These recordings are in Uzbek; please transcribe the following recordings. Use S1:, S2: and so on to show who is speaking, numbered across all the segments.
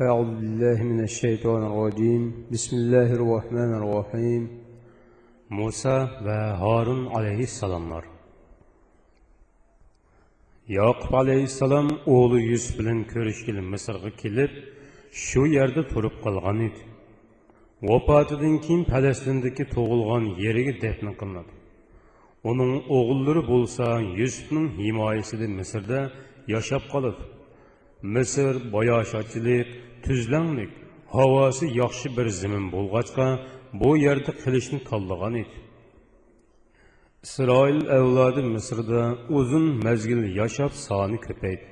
S1: أعوذ بالله من الشيطان الرجيم بسم الله الرحمن الرحيم
S2: Musa və Harun aleyhissalamlar. Yaqub aleyhissalam oğlu Yusuf bilan ko'rishgili Misrga kelib, shu yerda turib qolgan edi. Vafotidan keyin Falastindagi tug'ilgan yeriga dafn qilinadi. Uning o'g'illari bo'lsa Yusufning himoyasida Misrda yashab qoladi. Misr boyashachilik, tuzlanlik, havosi yaxshi bir zamin bo'lg'achqa bu yerda qilishni tanlagan edi. isroil avlodi misrda uzun mazgil yashab soni ko'paydi.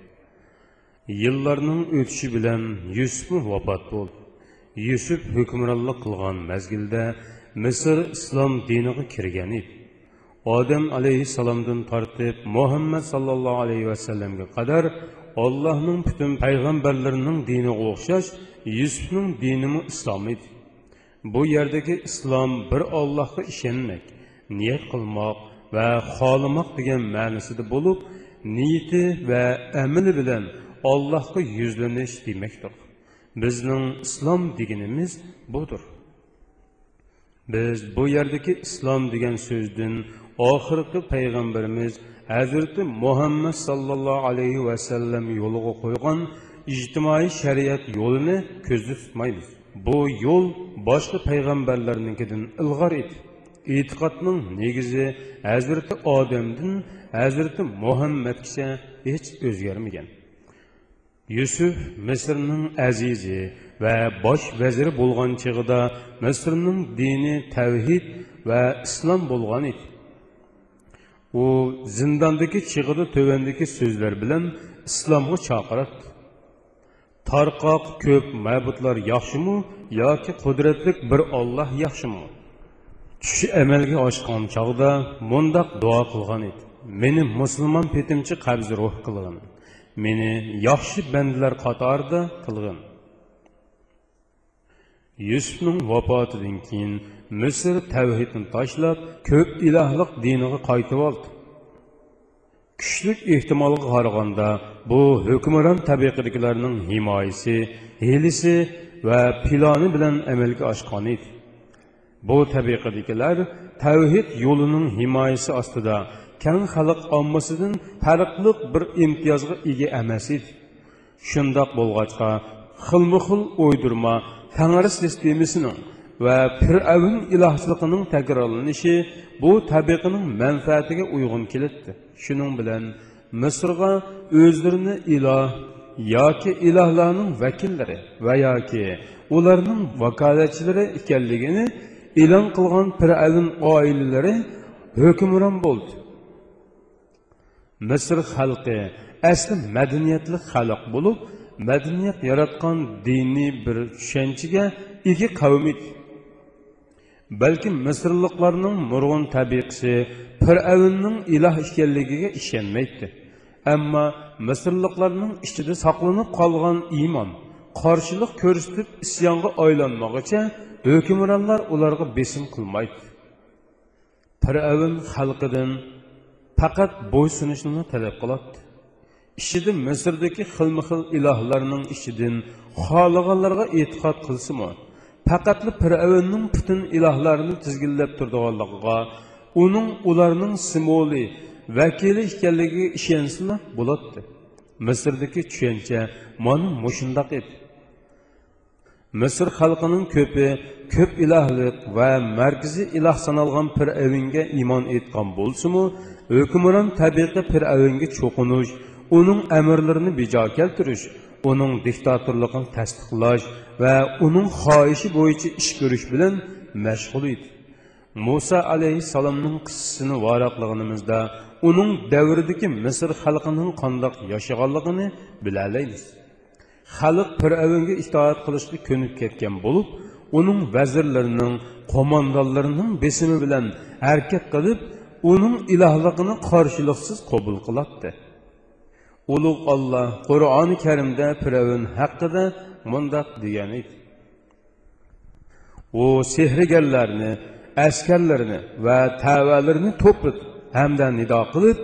S2: Yillarning o'tishi bilan yusuf vafot bo'ldi. Yusuf hukmronlik qilgan mazgilda misr islom diniga kirgan edi. Odam alayhissalomdan tortib muhammad sallallohu alayhi vasallamga qadar allohning butun payg'ambarlarining diniga o'xshash yusufning dinimi islom edi. Bu yerdagi islom bir ollohga ishonmak niyat qilmoq va xohlamoq degan ma'nosida bo'lib niyati va amali bilan allohga yuzlanish demakdir. Bizning islom deganimiz budir biz bu yerdagi islom degan so'zdan oxirgi payg'ambarimiz hazrati muhammad sallallohu alayhi vasallam yo'liga qo'ygan ijtimoiy shariat yo'lini ko'zda tutmaymiz bu yo'l boshqa payg'ambarlarnikidan ilg'or edi e'tiqodning negizi hazrati odamdan hazrati muhammadgacha hech o'zgarmagan yusuf misrning azizi va bosh vaziri bo'lgan chig'ida misrning dini tavhid va islom bo'lgan edi u zindondagi chig'ida tövandagi so'zlar bilan islomga chaqiradi tarqoq ko'p ma'budlar yaxshimi yoki qudratli bir olloh yaxshimi tushi amalga oshgan chog'da mundoq duo qilgan edi meni musulmon petimchi qabzi ruh qilgin meni yaxshi bandalar qatorida qilgin yusufning vafotidan keyin Misr təvhidini taşlab, köp ilahlıq diniga qaytıb oldu. Küçlük ehtimalga qaraganda bu hökmran təbəqəliklərinin himayəsi, hilisi və planı bilan əməlgə aşqan idi. Bu təbəqədikilər təvhid yolunun himayəsi astıda kən xalq ammasının fərqliq bir imtiyazğa ega emas idi. Şundaq bolğaçqa xilma-xil oydurma Tangri sistemisinin va fir'avn ilohchiligining takrorlanishi bu tabiqining manfaatiga uyg'un keladi shuning bilan misrga o'zlarini iloh yoki ilohlarning vakillari va yoki ularning vakolatchilari ekanligini e'lon qilgan fir'avn oilalari hukmron bo'ldi. Misr xalqi asli madaniyatli xalq bo'lib madaniyat yaratgan diniy bir tushunchaga ega qavm edi. Balki misrliklarning nurg'un tabiqisi fir'avnning iloh ekanligiga ishonmaydi ammo misrliklarning ichida saqlanib qolgan iymon qarshilik ko'rsatib isyonga aylanmoqcha hukmronlar ularga besim qilmaydi fir'avn xalqidan faqat bo'ysunishni talab qiladi ishida misrdagi xilma xil ilohlarning ishidan xohlaganlarga e'tiqod qilsimi faqatli fir'avnning butun ilohlarini tizginlab turdiganligiga uning ularning simvoli vakili ekanligiga ishonsila bo'ladi. Misrdagi tushuncha mana mushundoq edi. Misr xalqining ko'pi ko'p ilohlik va markaziy iloh sanalgan fir'avnga iymon etgan bo'lsimu hukmron tabiqa fir'avnga cho'qinish uning amrlarini bejo keltirish uning diktatorligini tasdiqlash va uning xohishi bo'yicha ish ko'rish bilan mashg'ul edi muso alayhissalomning qissasini varaqlaganimizda uning davridagi misr xalqining qandoq yashaganligini bilalaymiz xalq fir'avnga itoat qilishga ko'nib ketgan bo'lib uning vazirlarining qo'mondonlarining besimi bilan harakat qilib uning ilohligini qarshiliqsiz qabul qiladi ulug' olloh qur'oni karimda fir'avn haqida mundoq degan edi u sehrgarlarni askarlarini va tavalarini to'pladi hamda nido qilib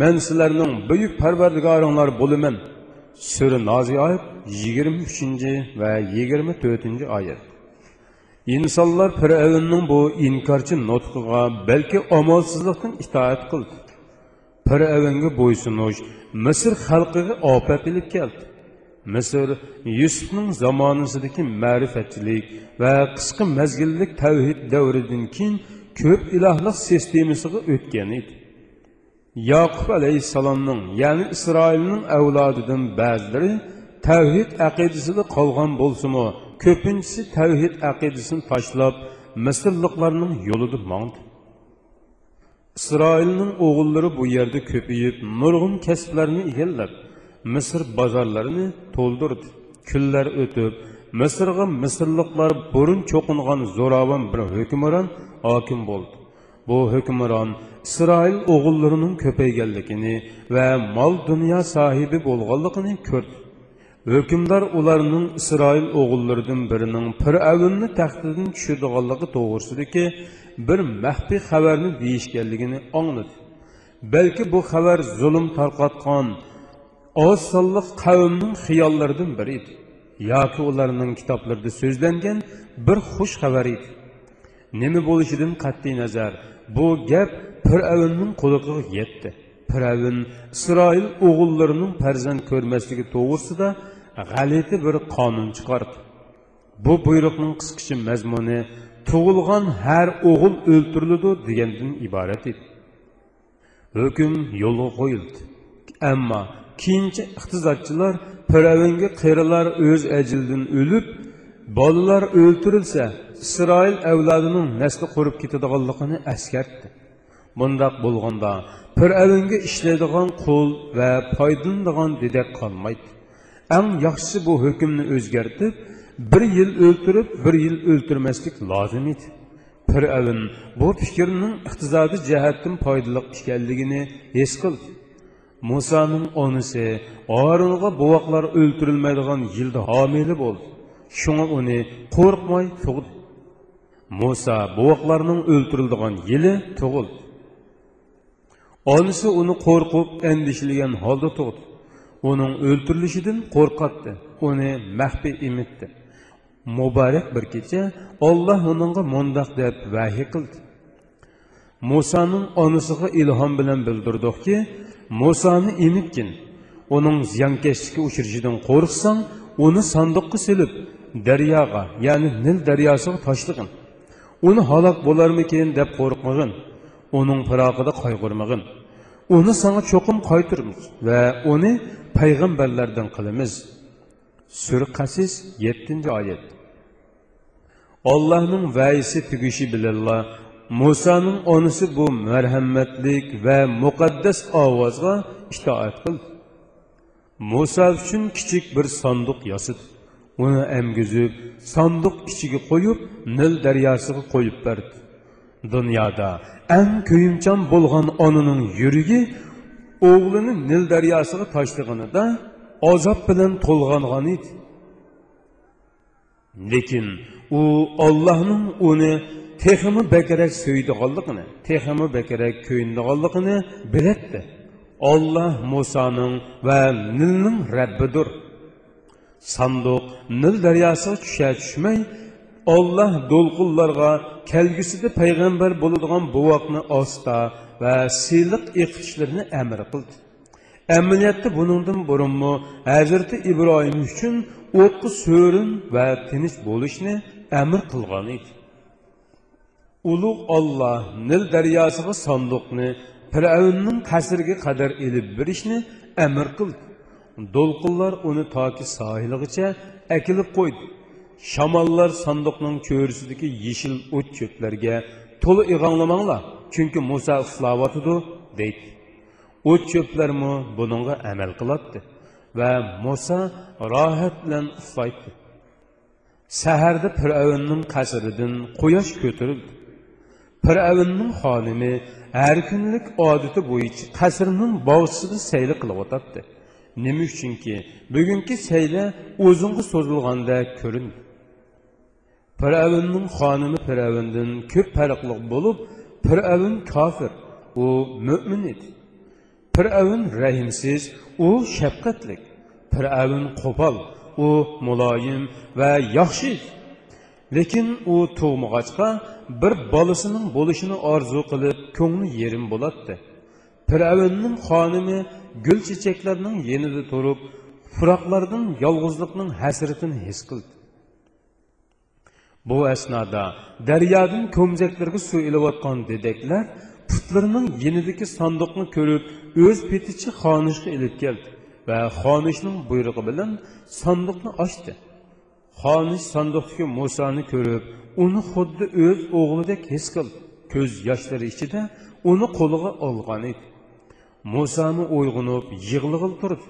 S2: man sizlarning buyuk parvardigoringlar bo'laman Sura Naziat 23 va 24 oyat. İnsanlar Firavunning bu inkorchi nutqiga balki amalsizlikdan itoat qildi. Firavunga bo'ysunish Misr xalqiga ofat ilib keldi. Misr Yusufning zamonasidagi ma'rifatchilik va qisqa mezgillik tavhid davridan keyin ko'p ilohlik sistemasiga o'tgan edi. Yaqub alayhissalomning, ya'ni Isroilning avlodidan ba'zilari tavhid aqidasida qolgan bo'lsa-mu, ko'pinchisi tavhid aqidasini tashlab Misrliklarning yo'lida mangdi. İsrail'nin oğulları bu yerdə köpüyüb, nurğun kəsblərini ihəlləb, Misr bazarlarını toldurdu. Küllər ötüb, Misrğa Misirliqlar burun çoqunğan zoravan bir hökmran hakim boldu. Bu hökmran İsrail oğullarının köpeygənligini və mal dünya sahibi bolğanlığını gördü. Hökmdar ularının İsrail oğullarından birinin Firavunni taxtidan tushadiganligi to'g'risidagi bir maxfiy xabarni deyishganligini angladi. Balki bu xabar zulm tarqatgan oz sonliq qavmning xiyollaridan biri edi. yoki ularning kitoblarida so'zlangan bir xush xabar edi. Nima bo'lishidan qat'iy nazar bu gap Fir'avnning quloqiga yetdi. Fir'avn Isroil o'g'illarining farzand ko'rmasligi to'g'risida g'alati bir qonun chiqardi. Bu buyruqning qisqacha mazmuni tuğulğan hər oğul öldürülüdü deyəndən ibarət idi. Hökm yolu qoyuldu. Amma keyinci iqtisodchilar Piravingi qerilar öz ajildan o'lib, bolalar o'ldirilsa, İsroil avlodining nasli qurib ketadiganligini eskartdi. Bundaq bo'lganda Piravingi ishlaydigan qul va foydalanadigan dedak qolmaydi. Ən yaxşısı bu hökmünü özgərtib bir yil o'ltirib bir yil o'ltirmaslik lozim edi. Fir'avn bu fikrning iqtisodiy jihatdan foydali ekanligini his qildi. Musoning onisi orulg'a buvoqlar o'ltirilmaydigan yilda homili bo'ldi. Shunga uni qo'rqmay tug'di. Muso buvoqlarning o'ltirildigan yili tug'ildi. Onisi uni qo'rqib andishlagan holda tug'di. Uning o'ltirilishidan qo'rqatdi uni mahbiy imitdi muborak bir kecha olloh uningga mundoq deb vahi qildi. Musoning onasiga ilhom bilan bildirdiki musoni imibgin uning ziyonkashlikka uchirishdan qo'rqsang uni sandiqqa silib daryoga ya'ni nil daryosiga tashlig'in uni halok bo'larmikin deb qo'rqmag'in uning firoqida qayg'urmag'in. Uni sanga cho'qim qaytirmiz va uni payg'ambarlardan qilamiz. Sur qasis yettinchi oyat. Allohning va'yisi tugishi bilanla Musa'nın onisi bu merhametlik va muqaddas ovozga itoat qildi. Musa uchun kichik bir sanduq yasidi. Uni emgizib, sanduq ichiga qo'yib, Nil daryosiga qo'yib berdi. Dunyoda eng kuyimchan bo'lgan onaning yuragi o'g'lini Nil daryosiga tashlaganida azob bilan to'lg'angan edi. Lekin u Allohning uni texmi bakarak so'ydiganligini texmi bakarak ko'yindiganligini biletdi olloh musoning va nilning rabbidir. Sanduq nil daryosiga tusha tushmay olloh do'lqinlarga kelgusida payg'ambar bo'ladigan buvoqni osta va siyliq eqishlarini amr qildi. Amaliyotda buningdan burunmi hazrati ibrohim uchun o'tqi so'rin va tinch bo'lishni qilgan edi ulug' olloh nil daryosiga sanduqni fir'avnning qasriga qadar ilib berishni amr qildi do'lqinlar uni toki sohiligacha akilib qo'ydi shamollar sanduqning cho'risidagi yeshil o't cho'plarga to'la ig'onglamanglar chunki muso uxlayotidi deydi. O't cho'plarmi buningga amal qiladi va muso rohat bilan uxlaydi saharda fir'avnning qasridan quyosh ko'tarildi Firavunning xonimi har kunlik odati bo'yicha qasrning bog'chisida sayli qilib o'tadi. Nima uchunki bugungi sayla o'zingga so'zilganda ko'rindi. Firavunning xonimi Firavundan ko'p farqli bo'lib, Firavun kofir, u mo'min edi. Firavun rahimsiz, u shafqatlik. Firavun qo'pol, u muloyim va yaxshi edi. Lekin u tug'mag'achqa bir bolasining bo'lishini orzu qilib, ko'ngli yerim bo'ladi. Firavunning xonimi gul chechaklarning yenida turib, Fıraklardan yalğızlıqның həsrətini his qıldı. Bu əsnada dəryadan kömzəklərə su iləvatqan dedəklər putlarının yenidəki sandıqını görüb öz petiçi xanışqa ilib gəldi və Xanişin buyruğu bilən sandıqni açdı. Xaniş sandıqdakı Musani görüb, onu xuddi öz oğludək his qıldı. Göz yaşları içində onu qoluğa alğan idi. Musani oyğunub, yığılığıl durub,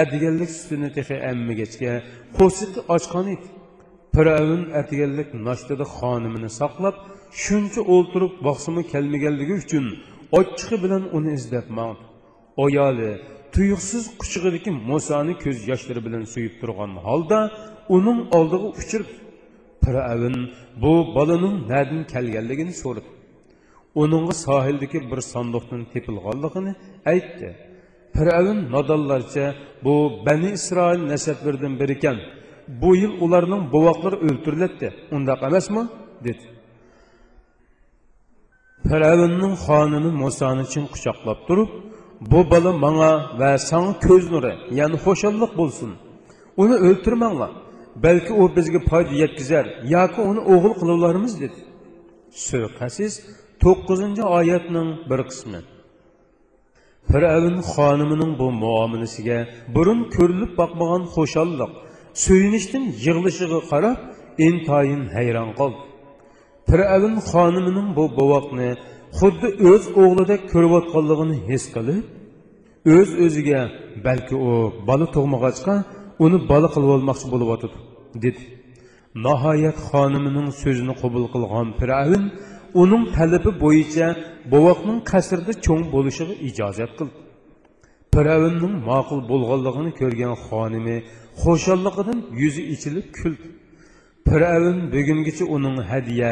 S2: ədigənlik sütünü texə əmmigəcə qositi açqan idi. Firavun ətigənlik naştada xanımını saqlab, shuncha o'ltirib boqsimi kelmaganligi uchun ochiqi bilan uni izlab mangdi ayoli tuyuqsiz quchig'idagi Musoni ko'z yoshlari bilan suyib turgan holda uning oldiga uchirib Firavun bu bolaning nadan kelganligini so'radi. Uningga sohildagi bir sanduqdan tepilganligini aytdi. Firavun nodonlarcha bu Bani Isroil nasablaridan biri ekan. Bu yil ularning bovoqlari o'ltiriladi. Undaq emasmi? dedi. Firavunning xonimi Musoni chin quchoqlab turib, bu bola menga va sana ko'z nuri, ya'ni xushallik bo'lsin. Uni o'ltirmanglar. Balki u bizga foyda yetkazar yoki uni o'g'il qilarmiz dedi. Sura Qasis 9-oyatning bir qismi. Firavun xonimining bu muomalasiga burun ko'rilib boqmagan xo'shalliq, suyunishdan yig'lishiga qarab intoyin hayron qoldi. Firavun xonimining bu bovoqni xuddi o'z o'g'lidek ko'rayotganligini his qilib, o'z o'ziga balki u bola tug'mag'achqa uni bola qilib olmoqchi bo'lyotdi, dedi. Nihoyat xonimining so'zini qabul qilgan Firavun uning talabi bo'yicha bovoqning qasrda cho'ng bo'lishiga ijozat qildi piravunning ma'qul bo'lganligini ko'rgan xonimi xo'shalligidan yuzi ichilib kuldi piravun bugungacha uning hadiya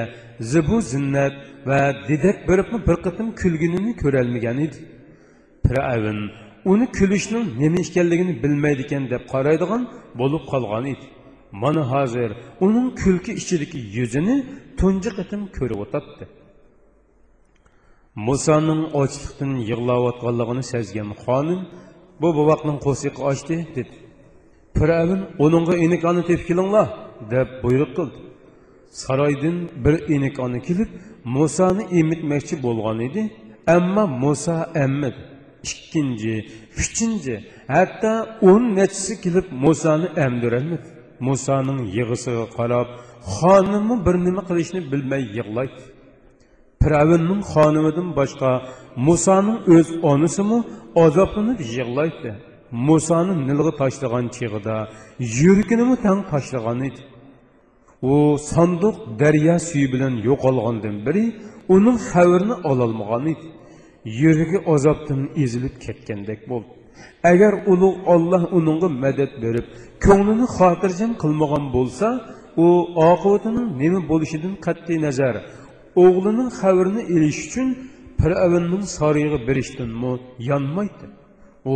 S2: zibu zinnat va didak beribmi bir qatim kulgunini ko'rolmagan edi. Piravun uni kulishning nima ekanligini bilmaydi ekan deb qaraydigan bo'lib qolgan edi. Mana hozir uning kulki ichidagi yuzini tunji qatim ko'rib o'tadi musoning ochliqdan yig'layotganligini sezgan xonim bu boboqning qo'siqi ochdi dedi. Firavun uningga inikoni tepkilinglar. Deb buyruq qildi saroydan bir inikoni kelib musoni emitmoqchi bo'lgan edi ammo muso ammadi ikkinchi uchinchi hatto o'n nechisi kelib musoni emdirolmadi musoning yig'isiga qarab xonimi bir nima qilishni bilmay yig'laydi Firavunning xonimidan boshqa Musoning o'z onasimi azoblanib yig'laydi. Musoni nilga tashlagan chig'ida yuragini tang tashlagan edi. U sanduq daryo suyi bilan yo'qolgandan beri uning xabarini ololmagan edi. Yuragi azobdan ezilib ketgandek bo'ldi. Agar ulug' Alloh uningga madad berib, ko'nglini xotirjam qilmagan bo'lsa, u oqibatining nima bo'lishidan qat'iy nazar o'g'lining xabarini ilish uchun piravunning sariyga berishdanmi yonmaydi u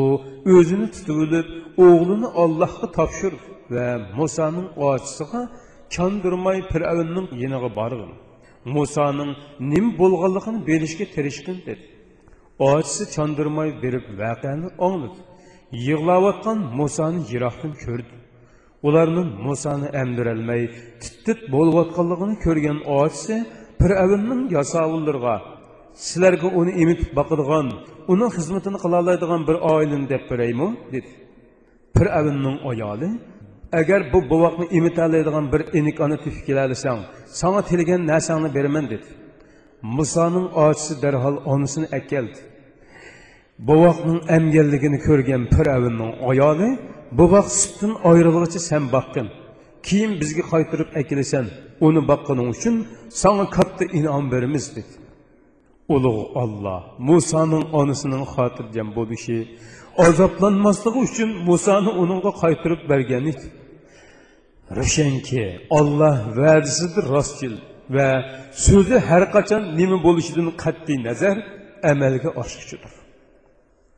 S2: o'zini tutib olib o'g'lini ollohga topshir va musoning ochisiga чандырмай Фиравынның янына баргын. Мусаның ним болғанлығын белішке тирешкін деді. Ojisi чандырмай аңлады. Musoni yiroqdan ko'rdi. Ularning Musoni emdirelmey, titit bo'layotganligini ko'rgan ojisi Fir'avnning sizlarga uni emitib boqadigan, uning xizmatini qila bir oilim deb beraymi? dedi. Ayoli agar bu bovoqni emita oladigan bir enik ona tepib kelalasang, sana tilgan narsangni beraman dedi. Musoning ochisi darhol onasini akeldi. Bovoqning emganligini ko'rgan Firavunning ayoli bovoq sutdan ayrilg'icha sen boqqin. keyin bizga qaytirib akilasan uni boqqaning uchun sanga katta inom beramiz dedi ulug' olloh musoning onasining xotirjam bo'lishi azoblanmasligi uchun musoni uningga qaytirib bergan edi Röşənki, Allah vədisidir rastgil və sözü hər qaçan nimi bolışıdın qətli nəzər əməlgə aşıqçıdır.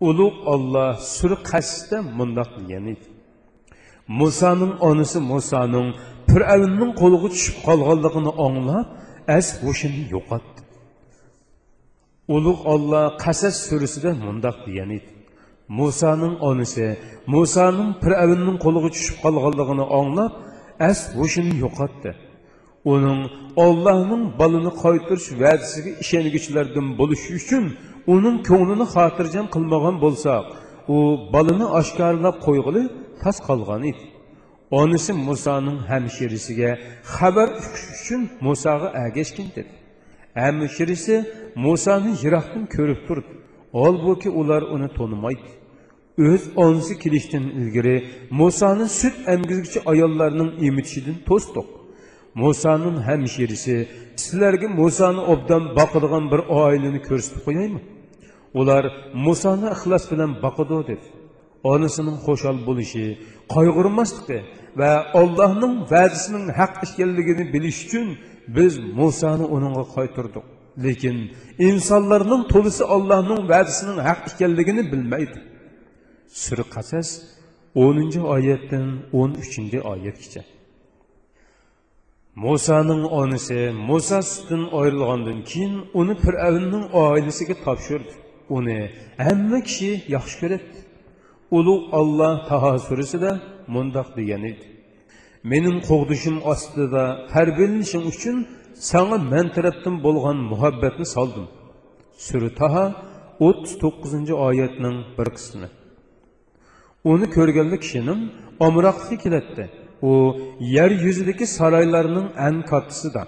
S2: Uluq Allah sür qəsdə mündaq deyəni. Musanın anısı Musanın Pürəvinin qoluğu düşüb qalğanlığını anlab, əz hoşunu yoqatdı. Uluq Allah Qəsəs sürüsüdə mündaq deyəni. Musanın anısı Musanın Pürəvinin qoluğu düşüb qalğanlığını anlab, as hushini yo'qotdi uning ollohning bolani qaytirish va'dasiga ishonguchilardan bo'lishi uchun uning ko'nglini xotirjam qilmagan bo'lsak u bolani oshkorlab qo'yg'ili tas qolgan edi onasi musoning hamshirisiga xabar uqish uchun musoga agashgin dedi musoni yiroqdan ko'rib holbuki ular uni tonimaydi o'z onasi kelishdan ilgari musoni sut emgizguvchi ayollarning emitishidan to'sdiq musoning hamshirisi sizlarga musoni obdan boqadigan bir oilani ko'rsatib qo'yaymi ular musoni ixlos bilan boqidi dedi. Onasining xo'shal bo'lishi qayg'urmasligi va allohning va'dasining haq ekanligini bilish uchun biz musoni uningga qaytirdik lekin insonlarning to'lisi allohning va'dasining haq ekanligini bilmaydi Сүрі Қасас 10 аяттың 13 аятча. Мусаның анысы Муса сүтін айрылғандан кейін оны Фирәвіннің айлесіге тапшырды. Оны әмме кіші яхшы көреді. Улу Алла Таха сүресіде мұндақ деген еді. Менің қоғдышым астыда тәрбиеленішім үшін саңа мен тараптан болған мұхаббатны салдым. Сүрі Таха 39 аятның бір қысымы uni ko'rganlik kishining omroqligi keladi u yer yuzidagi saroylarning an kattasida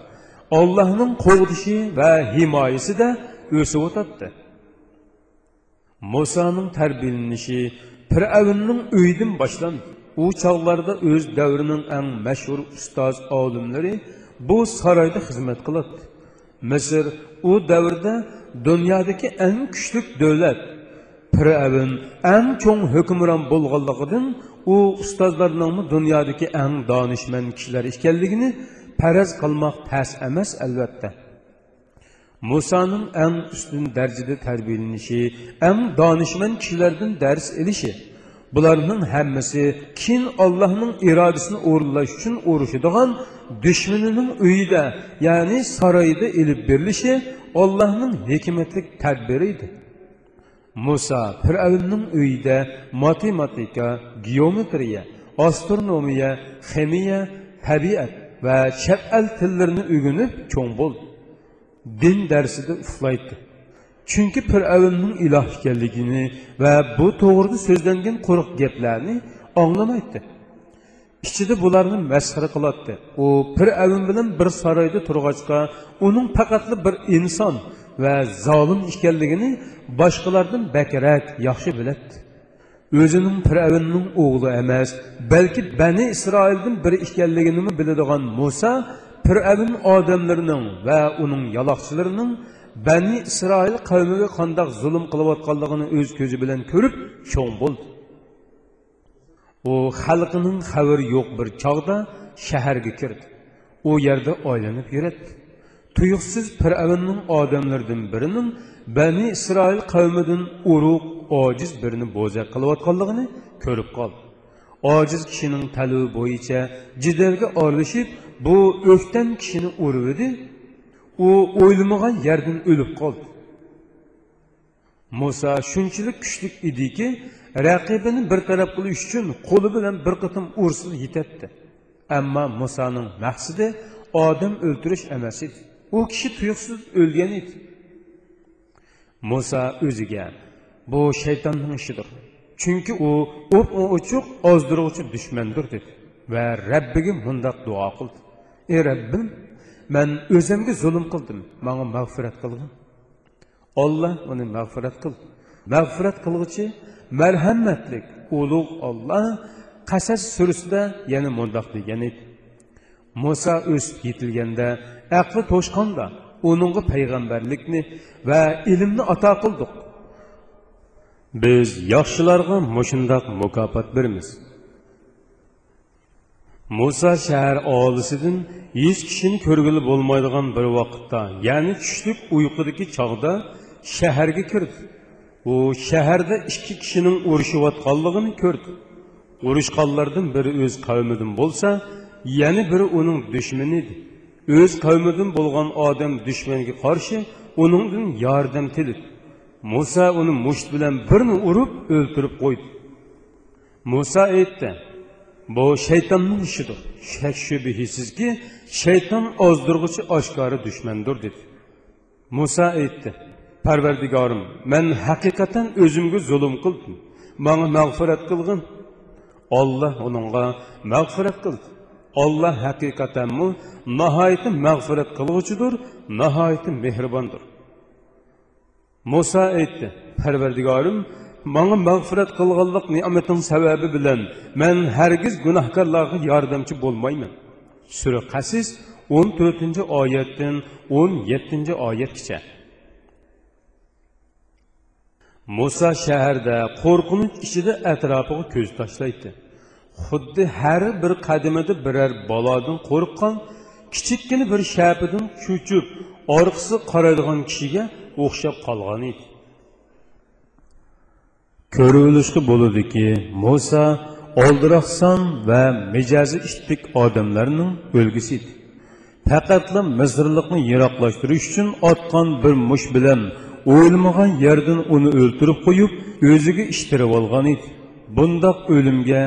S2: ollohning qo'g'dishi va himoyasida o'sib o'tadi musoning tarbiyalanishi fir'avnning uyidan boshlandi u chog'larda o'z davrining eng mashhur ustoz olimlari bu saroyda xizmat qiladi misr u davrda dunyodagi eng kuchli davlat fir'avn eng cho'ng hukmron bo'lganligidan u ustozlarning dunyodagi eng donishmand kishilar ekanligini paraz qilmoq tas emas albatta musoning eng ustun darajada tarbiyalanishi eng donishmand kishilardan dars ilishi bularning hammasi keyin allohning irodasini o'rinlash uchun urushadigan dushmanining uyida ya'ni saroyida ilib berilishi ollohning hikmatli tadbiri edi muso fir'avnning uyida matematika geometriya astronomiya ximiya tabiat va chet tillarini o'rganib cho'ng bo'ldi. Din darsida uxlaydi. Chunki fir'avnning iloh ekanligini va bu to'g'rida so'zlangan quruq gaplarni anglamaydi. Ichida bularni masxara qiladi. U fir'avn bilan bir saroyda turg'achqa uning faqatli bir inson ve zalim işkelliğini başkalarından bekerek yakşı biletti. Özünün Firavun'un oğlu emez, belki Beni İsrail'den biri işkelliğini mi bilediğen Musa, Firavun adamlarının ve onun yalakçılarının Beni İsrail kavmiga qandaq zulm qilayotganligini o'z ko'zi bilan ko'rib, cho'ng bo'ldi. U xalqining xabari yo'q bir chog'da shaharga kirdi. U yerda oylanib yuradi. Tuyuqsiz fir'avnning odamlaridan birining bani isroil qavmidan urug' ojiz birini bo'zaq qilayotganligini ko'rib qoldi ojiz kishining talabi bo'yicha jidalga oralashib bu o'ktam kishini urib edi u o'ylamagan yerdan o'lib qoldi. Muso shunchalik kuchli ediki raqibini bartaraf qilish uchun qo'li bilan bir qatim ursin yetadi ammo musoning maqsadi odam o'ltirish emas edi u kishi tuyuqsiz o'lgan edi muso o'ziga bu shaytonning ishidir. Chunki u o'p ochiq ozdiruvchi dushmandir dedi va rabbiga mundoq duo qildi. Ey rabbim man o'zimga zulm qildim. Manga mag'firat qilgin. Olloh uni mag'firat qildi. Mag'firat qilg'uchi marhamatlik ulug' olloh qasas surasida yana mundoq degan edi. Muso o'sib yetilganda aqli to'shqonda uningga payg'ambarlikni va ilmni ato qildik biz yaxshilarga mushundoq mukofot beramiz. Muso shahar oilasidan hech kishini ko'rgili bo'lmaydigan bir vaqtda ya'ni tushlik uyqudagi chog'da shaharga kirdi. U shaharda ikki kishining urushayotganligini ko'rdi. Urushqanlardan biri o'z qavmidan bo'lsa yana biri uning dushmani edi o'z qavmidan bo'lgan odam dushmanga qarshi uningdan yordam tilib muso uni musht bilan birini urib o'ltirib qo'ydi muso aytdi bu shaytonning ishidir shak shubhisizki shayton ozdirg'uchi oshkora dushmandir dedi. Muso aytdi parvardigorim man haqiqatan o'zimga zulm qildim manga mag'firat qilg'in olloh uningga mag'firat qildi Allah haqiqatanmu nahayeti mağfiret kılığıcıdır, nahayeti mehribandır. Musa aytdi: "Parvardigorim, menga mag'firat qilganlik ne'matining sababi bilan men hargiz gunohkorlarga yordamchi bo'lmayman." Sura Qasis 14-oyatdan 17-oyatgacha. Musa shaharda qo'rqinch ichida atrofiga ko'z tashlaydi. Xuddi har bir qadimida biror balodan qo'rqqan kichikkina bir shapidan cho'chib orqasi qaraydigan kishiga o'xshab qolgan edi. Ko'rilishga bo'ladiki muso oldiroqson va mijozi ishtik odamlarning o'lgisi edi. Faqatla misrlikni yiroqlashtirish uchun otgan bir mush bilan o'lmagan yerdan uni o'ltirib qo'yib o'ziga ishtirib olgan edi. Bundoq o'limga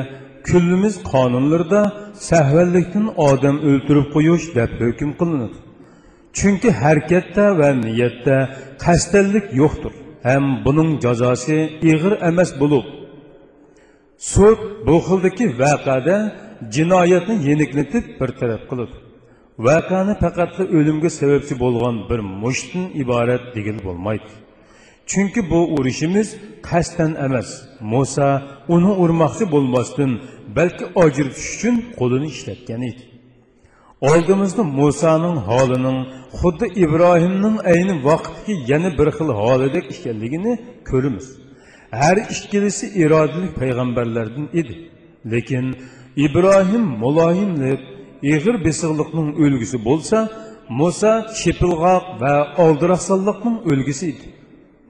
S2: kullimiz qonunlarda sahvallikdan odam o'ltirib qo'yish deb hukm qilinadi chunki harakatda va niyatda qasddanlik yo'qdir ham buning jazosi ig'ir emas bo'lib sud bu xildagi vaqada jinoyatni yeniklatib bartaraf qiladi vaqani faqatla o'limga sababchi bo'lgan bir mushtin iborat degil bo'lmaydi chunki bu urishimiz qasddan emas. Muso uni urmoqchi bo'lmasdan balki ojir tushish uchun qo'lini ishlatgan edi. Oldimizda musoning holining xuddi ibrohimning ayni vaqtdagi yana bir xil holidek ekanligini ko'ramiz. Har ikkilisi irodali payg'ambarlardan edi. Lekin ibrohim muloyimlik ig'ir besiqliqning o'lgisi bo'lsa muso chepilg'oq va oldiraqsonlikning o'lgisi edi.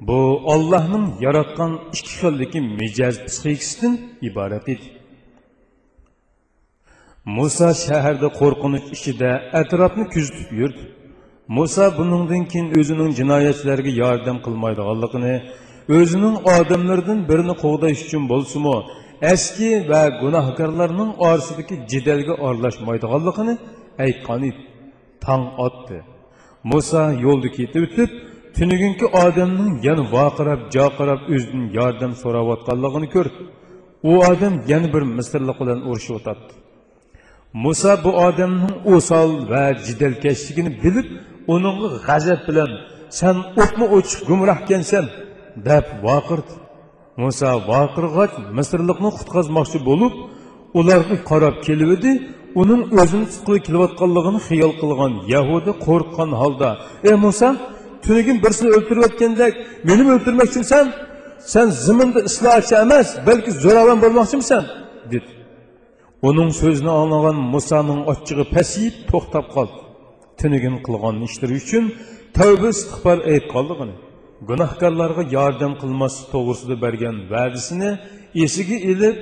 S2: Bu ollohning yaratgan ikki xildagi mijoz psixikasidan iborat edi muso shaharda qo'rqinch ichida atrofni kuzatib yurdi muso buningdan keyin o'zining jinoyatchilarga yordam qilmaydiganligini o'zining odamlaridan birini qo'g'dash uchun bo'lsimi eski va gunohkorlarning orasidagi jidalga aralashmaydiganligini aytgan edi tong otdi. Muso yo'lda ketib o'tib tunugungi odamning yana voqirab joqirab o'zidan yordam so'rayotganligini ko'rdi u odam yana bir misrliq bilan urushib o'tadi. Muso bu odamning o'sol va jidalkashligini bilib uning g'azab bilan san o'tma o'chiq gumrohkansan deb voqirdi muso vaqirg'ach misrlikni qutqazmoqchi bo'lib ularga qarab kelivdi uning o'zini tutqili kelayotganligini xiyol qilgan yahudi qo'rqqan holda ey muso tunigin birsini o'ltirayotgandek meni o'ltirmoqchimisan sen ziminda islohchi emas balki zo'ravon bo'lmoqchimisan dedi uning so'zini anglagan musoning ochchig'i pasiyib to'xtab qoldi tunigin qilgan ishlari uchun tavba istig'for aytganligini gunohkorlarga yordam qilmaslik to'g'risida bergan va'dasini esiga ilib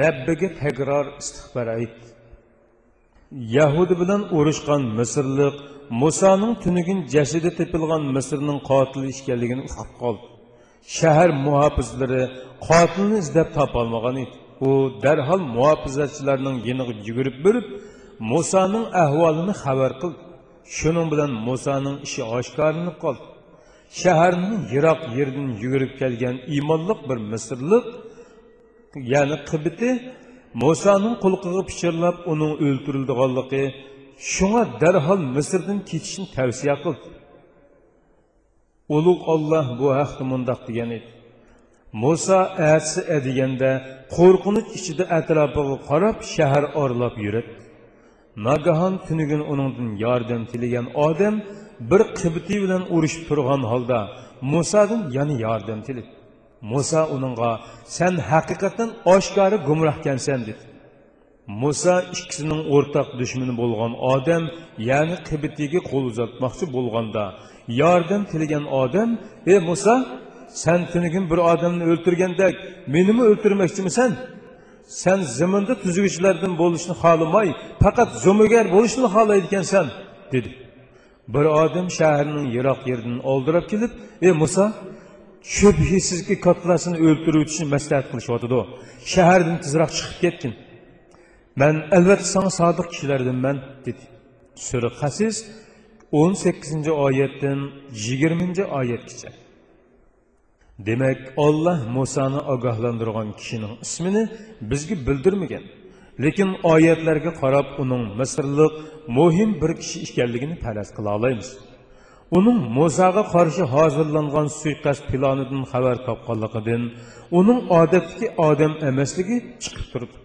S2: rabbiga takror istig'for aytdi yahudi bilan urushgan misrliq musoning tunigin jasadi tepilgan misrning qotili ekanligini uqib qoldi. Shahar muhofizlari qotilni izlab topolmagan edi. U darhol muhofizachilarning yeniga yugurib borib musoning ahvolini xabar qildi. Shuning bilan musoning ishi oshkorinib qoldi. Shaharning yiroq yerdan yugurib kelgan iymonliq bir misrliq ya'ni qibiti musoning qulqiga pichirlab uning o'ltirildiganligi shunga darhol misrdan ketishni tavsiya qildi ulug' olloh bu haqda mundoq degan edi muso atsi deganda qo'rqinch ichida atrofiga qarab shahar orlab yuradi nagahon tunigin uningdan yordam tilagan odam bir qibti bilan urushib turgan holda musodan yana yordam tiladi muso uningga san haqiqatan oshkori gumrohkansan dedi. Muso ikkisining o'rtaq dushmani bo'lgan odam ya'ni qibitiga qo'l uzatmoqchi bo'lganda yordam tilagan odam ey muso sen tunigin bir odamni o'ltirgandek menimi o'ltirmoqchimisan?
S3: Sen ziminda tuzguvchilardan bo'lishni xohlamay faqat zo'migar bo'lishni xohlaydi dedi. Bir odam shaharning yiroq yeridan oldirab kelib ey muso şübhəsiz ki, qatlasını öldürmək üçün məsləhət qılışıbdı. Şəhərdən tezraq çıxıb getdin. Mən əlbəttə sənə sadiq kişilərdən mən dedi. Sürə Qasis 18-ci ayətdən 20-ci ayət keçə. Demək, Allah Musa'nı ağahlandırğan kişinin ismini bizə bildirməyən. Lakin ayətlərə qarab onun Misirlik mühim bir kişi ikənligini fərəz qıla alayız. Uning musoga qarshi hozirlangan suiqasd planidan xabar topganligidan uning odatdagi odam emasligi chiqib turibdi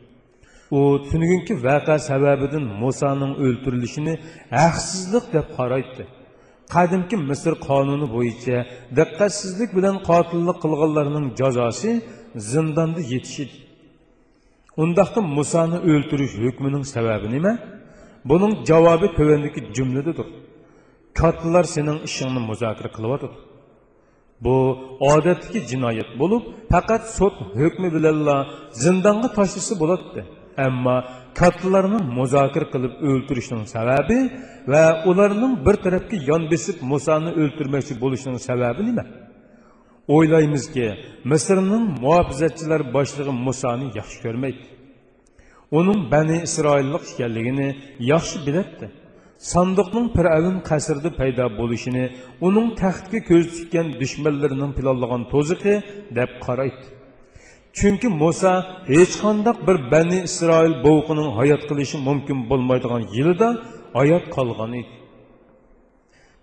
S3: u tunugungi vaqa sababidan musoning o'ltirilishini haqsizlik deb qaraydi qadimki misr qonuni bo'yicha diqqatsizlik bilan qotillik qilganlarning jazosi zindonda yetishidi undaqda musoni o'ltirish hukmining sababi nima? Buning javobi tuvandagi jumladadir kattalar sening ishingni muzokara qilyotdi bu odatdagi jinoyat bo'lib faqat sud hukmi bilanla zindonga tashlasa bo'ladi ammo kattalarni muzokara qilib o'ltirishning sababi va ularning bir tarafga yon besib musoni o'ltirmoqchi bo'lishining sababi nima o'ylaymizki misrning muhofizatchilar boshlig'i musoni yaxshi ko'rmaydi uning bani isroillik ekanligini yaxshi biladi sandiqning piravin qasrda paydo bo'lishini uning taxtga ko'z tikkan dushmanlarining planlagan to'ziqi deb qaraydi. Chunki muso hech qandoq bir bani isroil bovuqining hayot qilishi mumkin bo'lmaydigan yilida hayot qolgan edi.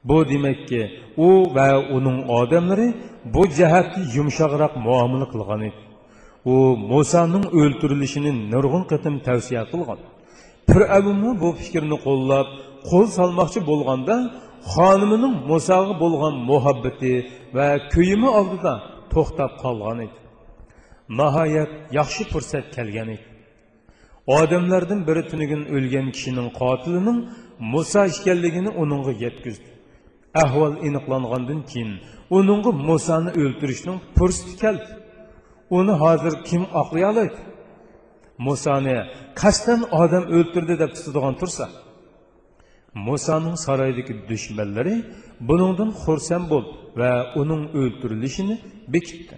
S3: Bu demakki u va uning odamlari bu jihatda yumshoqroq muomala qilgan edi. U musoning o'ltirilishini nurg'un qatim tavsiya qilgan. Fir'avnmi bu fikrni qo'llab qo'l solmoqchi bo'lganda xonimining musoga bo'lgan muhabbati va kuyimi oldida to'xtab qolgan edi nihoyat yaxshi fursat kelgan edi odamlardan biri tunugin o'lgan kishining qotilining muso ekanligini uningga yetkazdi ahvol aniqlangandan keyin uningga musoni o'ltirishning fursati uni hozir kim oqlay oladi musoni qasddan odam o'ltirdi deb tutadigan tursa musoning saroydagi dushmanlari buningdan xursand bo'ldi va uning o'ltirilishini bekitdi.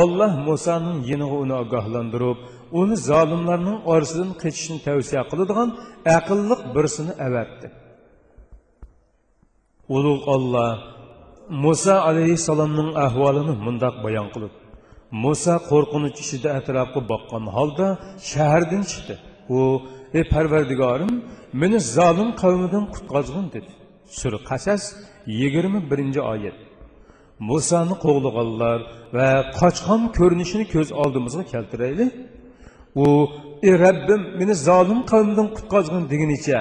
S3: Olloh musoning yiniga uni ogohlantirib uni zolimlarning orasidan qechishni tavsiya qiladigan aqlliq birsini avatdi ulug' olloh muso alayhissalomning ahvolini mundoq bayon qilib muso qo'rqinch ichida atrofga boqqan holda shahardan chiqdi u ey parvardigorim meni zolim qavmidan qutqazgin dedi. Sura qasas yigirma birinchi oyat. Musoni qo'g'laganlar va qochqon ko'rinishini ko'z oldimizga keltiraylik. U ey rabbim meni zolim qavmdan qutqazgin degunicha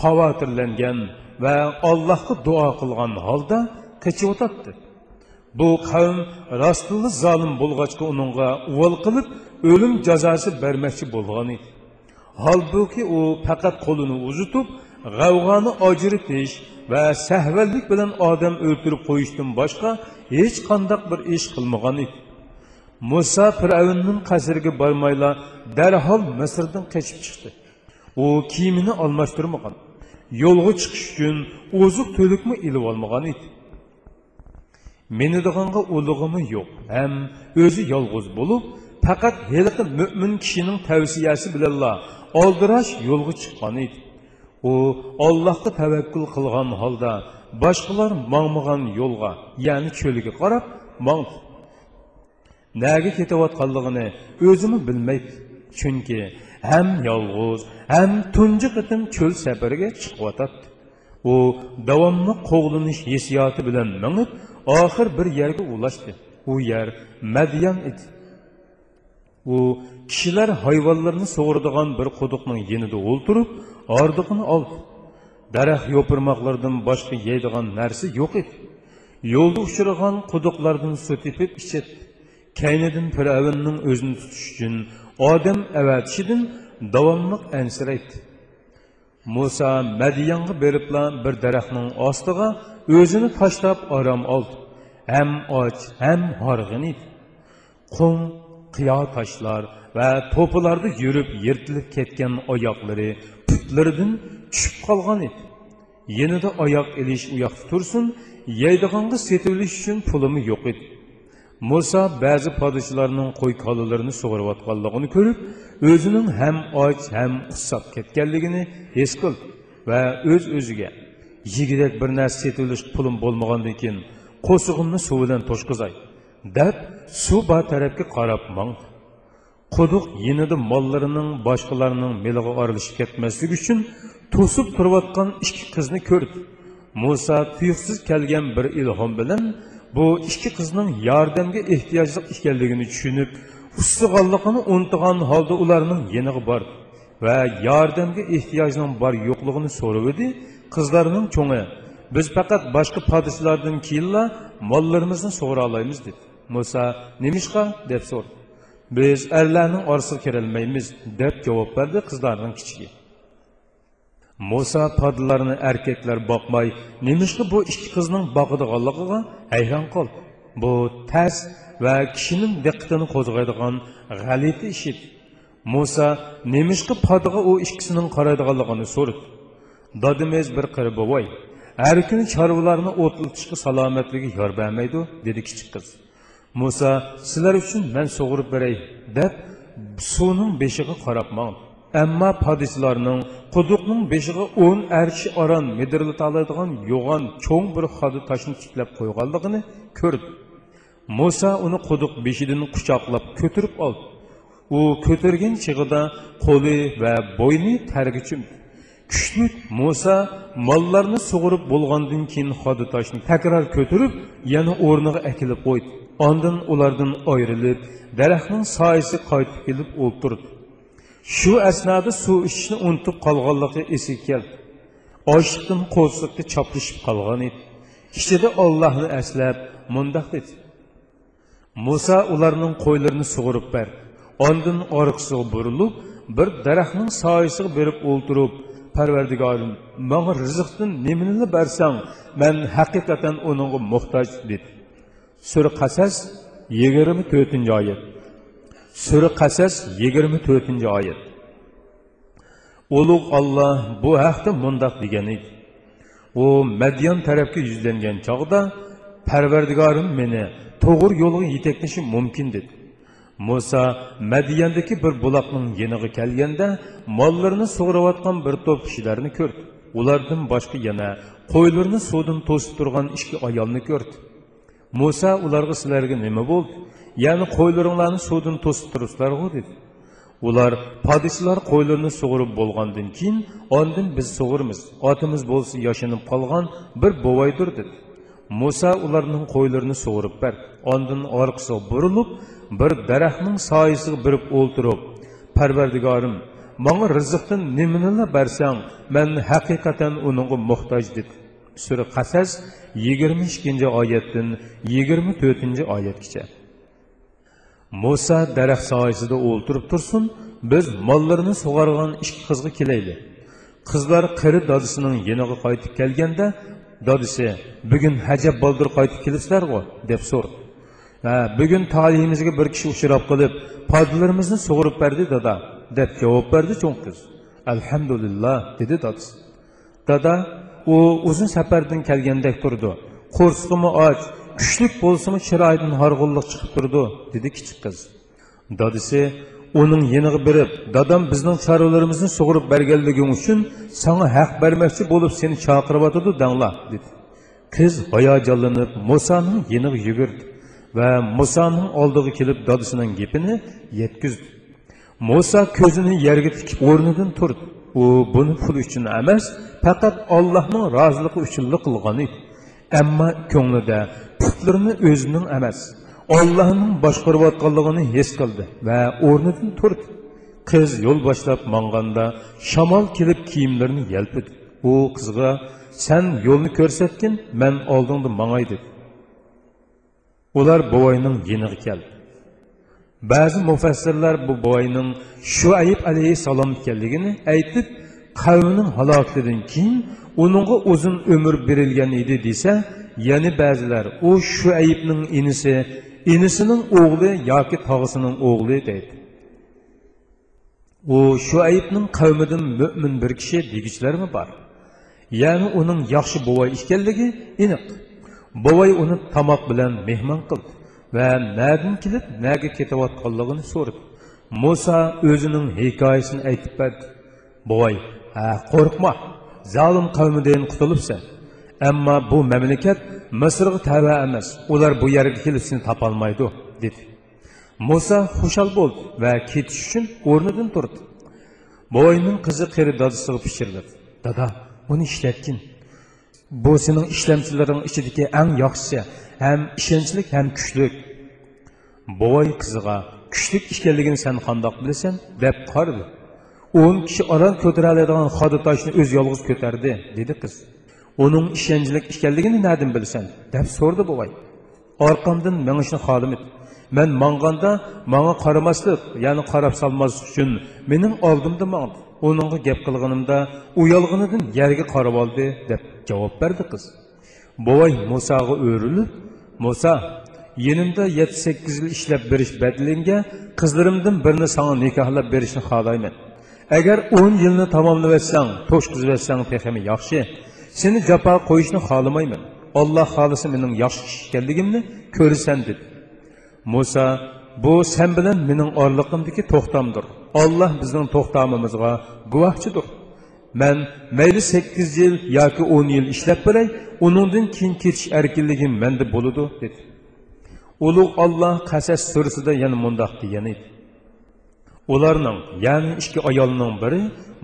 S3: xavotirlangan va allohga duo qilgan holda qechiyotadi bu qavm rostli zolim bo'lg'achga uningga uvol qilib o'lim jazosi bermoqchi bo'lgan edi. Holbuki u faqat qo'lini uzitib g'avg'oni ajritish va sahvallik bilan odam o'ltirib qo'yishdan boshqa hech qandoq bir ish qilmagan edi. Muso fir'avnning qasriga bormayla darhol misrdan qochib chiqdi. U kiyimini almashtirmagan yo'lga chiqish uchun oziq to'likmi ilib olmagan edi. Menidiganga ulug'imi yo'q ham o'zi yolg'iz bo'lib faqat heliqi mo'min kishining tavsiyasi bilanla oldirash yo'lga chiqqan edi. U ollohga tavakkul qilgan holda boshqalar mangmagan yo'lga ya'ni cho'liga qarab mangdi naga ketayotganligini o'zimi bilmaydi. Chunki ham yolg'iz ham tunji qitim cho'l safariga chiqyotadi. U davomli qo'g'linish hissiyoti bilan mingib oxir bir yerga ulashdi. U yer madyan edi. U kishilar hayvonlarni sug'uradigan bir quduqning yenida o'ltirib ordig'ini oldi. Daraxt yo'pirmoqlardan boshqa yeydigan narsa yo'q edi. Yo'lda uchragan quduqlardan suv tepib ichadi. Kaynidan fir'avnning o'zini tutish uchun odam avatishidan davomliq ansiraydi. Muso madiyanga beribla bir daraxtning ostiga o'zini tashlab orom oldi. Ham och ham horg'in edi. Qum qiyo toshlar va to'pilarda yurib yirtilib ketgan oyoqlari putlaridan tushib qolgan edi. Yanada oyoq ilish u yoqda tursin yeydiganga setilish uchun pulimi yo'q edi. Muso ba'zi podsholarning qo'y kolalarini sug'urayotganligini ko'rib o'zining ham och ham ussab ketganligini his qildi va o'z öz o'ziga yigidek bir narsa setilish pulim bo'lmagandan keyin qo'sig'imni suv bilan to'shqizay. Deb suv bor tarafga qarab mangdi quduq yinida mollarining boshqalarning melig'i orilishib ketmasligi uchun to'sib turayotgan ikki qizni ko'rdi. Muso tuyuqsiz kelgan bir ilhom bilan bu ikki qizning yordamga ehtiyojli ekanligini tushunib ustig'anligini unutgan holda ularning yeniga bordi va yordamga ehtiyojning bor yo'qligini so'rab edi cho'ngi. Biz faqat boshqa podsholardan keyinla mollarimizni sug'ura olamiz dedi. Muso nemishqa deb so'rdi. Biz arlarning orasiga kirolmaymiz deb javob berdi qizlarning kichigi. Muso podlarni erkaklar boqmay nemishqa bu ikki qizning boqadiganligiga hayron qoldi. Bu tas va kishining diqqatini qo'zg'aydigan g'alati ish edi muso nemishqa podiga u ikkisining qaraydiganligini so'radi. Dodimiz bir qiri bovoy har kuni chorvalarni o'tlitishga salomatligi yor bermaydi dedi kichik qiz. Muso sizlar uchun man sug'urib beray deb suvning beshiga qarab mangdi ammo podishlarning quduqning beshiga o'n arshi oran midirlatoladigan yo'g'on cho'ng bir xoda toshni tiklab qo'yganligini ko'rdi. Muso uni quduq beshidan quchoqlab ko'tirib oldi. U ko'targan chig'ida qo'li va bo'yni targa chumdi. Kuchli muso mollarni sug'urib bo'lgandan keyin xoda toshni takror ko'tirib yana o'rniga akilib qo'ydi. Ondin ulardan ayrilib daraxtning soyasi qaytib kelib o'ltirdi. Shu asnoda suv ichishni unutib qolganligi esiga keldi. Ochliqdan qo'lsiqqa chopishib qolgan edi. Ichida ollohni aslab mundoq dedi. Muso ularning qo'ylarini sug'urib berdi. Ondin orqasiga burilib bir daraxtning soyasiga berib o'ltirib parvardigorim manga rizqdan nimani bersang man haqiqatan uningga muhtoj dedi. Sürü Qasas 24-cü ayət. Sürü Qasas 24-cü ayət. Uluq Allah bu haqda mundaq degan idi. O Mədyan tərəfə yüzlənən çağda Pərverdigarım məni toğır yolu yetəkləşi mümkün dedi. Musa Mədiyəndəki bir bulaqın yeniği gəlgəndə mallarını soğravatqan bir top kişilərini gördü. Ulardan başqa yana qoylarını sudan tosib turğan iki ayalını gördü. Muso ularga sizlarga nima bo'ldi? Ya'ni qo'ylaringlarni suvdan to'sib turibsizlarg'u dedi. Ular podishlar qo'ylarini sug'urib bo'lgandan keyin ondin biz sug'urmiz otimiz bo'lsa yashinib qolgan bir bovaydir dedi. Muso ularning qo'ylarini sug'urib berdi ondin orqasiga burilib bir daraxtning soyasiga birib o'ltirib parvardigorim manga rizqdan nimani bersang man haqiqatan uningga muhtoj dedi. Sura qasas yigirma ikkinchi oyatdan yigirma to'rtinchi oyatgacha. Muso daraxt soyasida o'ltirib tursin biz mollarni sug'organ ikki qizga kelayli qizlar qari dodisining yeniga qaytib kelganda dodisi bugun hajab boldir qaytib kelibsizlarg'u deb so'rdi ha bugun talihimizga bir kishi uchrab qilib podlarimizni sug'urib berdi dada deb javob berdi cho'ng qiz. Alhamdulillah dedi dodisi dada u uzun safardan kelgandek turdi qo'rsig'imi och kuchlik bo'lsimi chiroyidan horg'inlik chiqib turdi dedi kichik qiz dodisi uning yeniga berib dadam bizning chorvalarimizni sug'urib berganliging uchun sana haq bermoqchi bo'lib seni chaqiryotidi dangla dedi. Qiz hayajonlanib musoning yeniga yugurdi va musoning oldiga kelib dodisining gapini yetkazdi muso ko'zini yerga tikib o'rnidan turdi u buni pul uchun emas faqat ollohning roziligi uchun qilgan edi. Ammo ko'nglida putlarini o'zining emas ollohning boshqarayotganligini his qildi va o'rnidan turdi. Qiz yo'l boshlab monganda shamol kelib kiyimlarini yalpidi u qizga san yo'lni ko'rsatgin man oldingda mangay dedi. Ular buvayning yeniga keldi. Ba'zi mufassirlar bu boyning shuayib alayhissalom ekanligini aytib qavmining halokidan keyin uningga uzun umr berilgan edi desa yana ba'zilar u shuaybning inisi inisining o'g'li yoki tog'isining o'g'li deydi. U shuaybning qavmidan mo'min bir kishi degichlarmi bor? Ya'ni uning yaxshi bovoy ekanligi aniq. Bovoy uni tomoq bilan mehmon qildi. Va nadin kelib naga ketayotganligini so'radi muso o'zining hikoyasini aytib berdi bovoy ha qo'rqma zolim qavmidan qutulibsan ammo bu mamlakat misrga tava emas ular bu yerga kelib seni topolmaydi dedi muso xushal bo'ldi va ketish uchun o'rnidan turdi bovoyning qizi qeri dadasiga pichirladi dada buni ishlatgin Bu senin işlemçilerin içindeki en yaxşı, hem işençilik hem küçlük. Boy kızığa küçlük işkenliğini sen kandak bilirsen dep kardı. On kişi aran kötürelediğin hadı taşını öz yalğız köterdi dedi kız. Onun işençilik işkenliğini nereden bilirsen dep sordu bu vay. Arkamdan menişini halim et. Мен маңғанда маңа қарамаслық, яғни қарап салмас үшін менің алдымды маңды. Оныңға геп қылғанымда уялғыныдың ерге қарап алды. Javob berdi qiz. Bovay musoga o'rilib muso yenimda yetti sakkiz yil ishlab berish badlinga qizlarimdan birini sanga nikohlab berishni xohlayman. Agar o'n yilni tamomlab etsang to'shqizib yaxshi. Seni jafo qo'yishni xohlamayman. Olloh xohlasa mening yaxshi kishi ekanligimni ko'rasan dedi. Muso bu sen bilan mening orliqimdiki to'xtamdir. Olloh bizning to'xtamimizga guvohchidir. Man mayli sakkiz yil yoki o'n yil ishlab beray uningdan keyin ketish erkinligim menda bo'ladi dedi. Ulug' olloh qasas surasida yana mundoq degan edi. Ularning ya'ni ikki ayolning biri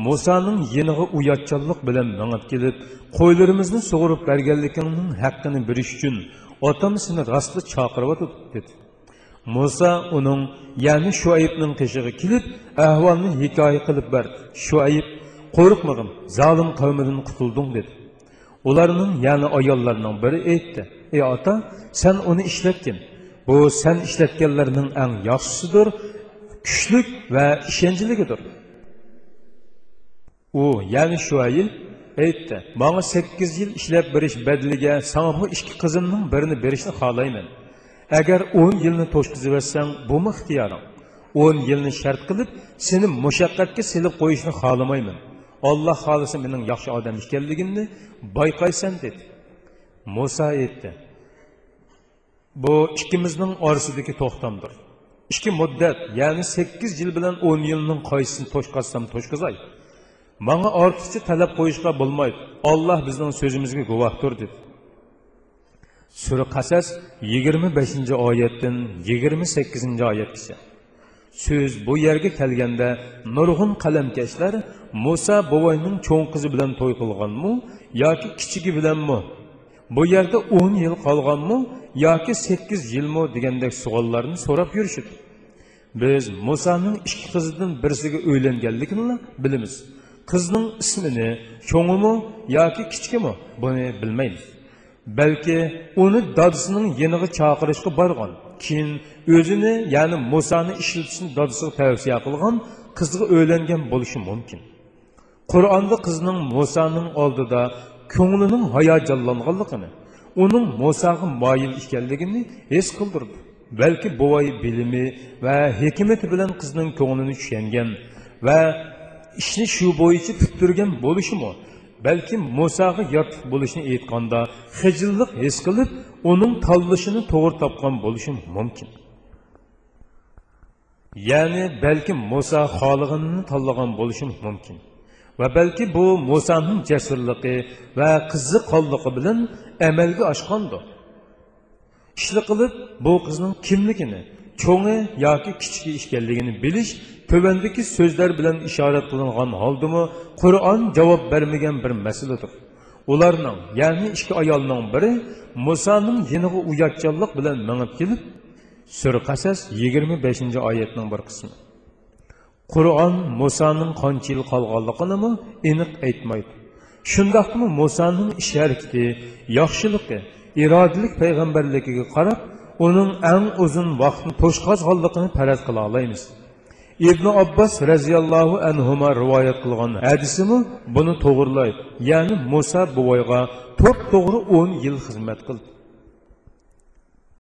S3: musoning yeniga uyatchanlik bilan mangib kelib qo'ylarimizni sug'urib berganligingning haqqini berish uchun otam seni rostli chaqiryotdi dedi. Muso uning ya'ni shuaybning qishig'i kelib ahvolni hikoya qilib berdi shuayb qo'rqmag'in zolim qavmidan qutulding dedi. Ularning ya'ni ayollarning biri aytdi ey ota sen uni ishlatgin. Bu sen ishlatganlarning eng yaxshisidir kuchlik va ishonchligidir. U ya'ni shuayil aytdi manga sakkiz yil ishlab berish badliga sana bu ikki qizimning birini berishni xohlayman. Agar o'n yilni to'shqiziversang bu ixtiyoring o'n yilni shart qilib seni mushaqqatga silib qo'yishni xohlamayman. Olloh xohlasa mening yaxshi odam ekanligimni bayqaysan dedi. Muso aytdi bu ikkimizning orasidagi to'xtamdir. Ikki muddat ya'ni sakkiz yil bilan o'n yilning qaysisini to'shqazsam to'shqazay manga ortiqcha talab qo'yishga bo'lmaydi. Olloh bizning so'zimizga guvohdir dedi. Sura qasas yigirma beshinchi oyatdan yigirma sakkizinchi oyatgacha so'z bu yerga kelganda nurg'un qalamkashlar muso bovoyning cho'ng qizi bilan to'y qilganmi yoki kichigi bilanmi? Bu yerda o'n yil qolganmi yoki sakkiz yilmi degandek savollarni so'rab yurishdi biz musoning ikki qizidan birisiga uylanganligini bilamiz. Qizning ismini cho'ngimi yoki kichkimi buni bilmaymiz. Balki uni dadasining yeniga chaqirishga borgan keyin o'zini ya'ni musoni ishlatishni dadasiga tavsiya qilgan qizga o'ylangan bo'lishi mumkin qur'onda qizning musoning oldida ko'nglining hayajonlanganligini uning musoga moyil ekanligini his qildirdi balki bovoy bilimi va hikmati bilan qizning ko'nglini tushungan va ishni shu bo'yicha tuttirgan bo'lishimi balkim musoga yotiq bo'lishini aytganda hijillik his qilib uning tanlashini to'g'ri topgan bo'lishi mumkin ya'ni balki muso xolig'inini tanlagan bo'lishi mumkin. Va balki bu musoning jasurligi va qiziqqonligi bilan amalga oshgandir ishli qilib bu qizning kimligini cho'ngi yoki kichigi ekanligini bilish tövəndəki so'zlar bilan işarət qılınğan holdimi qur'on javob bermagan bir masaladir ularning ya'ni ikki ayolning biri Musa'nın yeniği uyatçallıq bilan mənib gelib, surqasas 25-ci ayətinin bir qismi. qur'on Musa'nın qancha yil qolganligini aniq aytmaydi. Shundaqmi Musa'nın ish harakati, yaxshiligi, irodalik payg'ambarligiga qarab, uning eng uzun vaqtni to'shqazganligini faraz qila olamiz. ibn abbos roziyallohu anhuma rivoyat qilgan hadisimi buni to'g'irlaydi ya'ni muso buvoyga to'p to'g'ri o'n yil xizmat qildi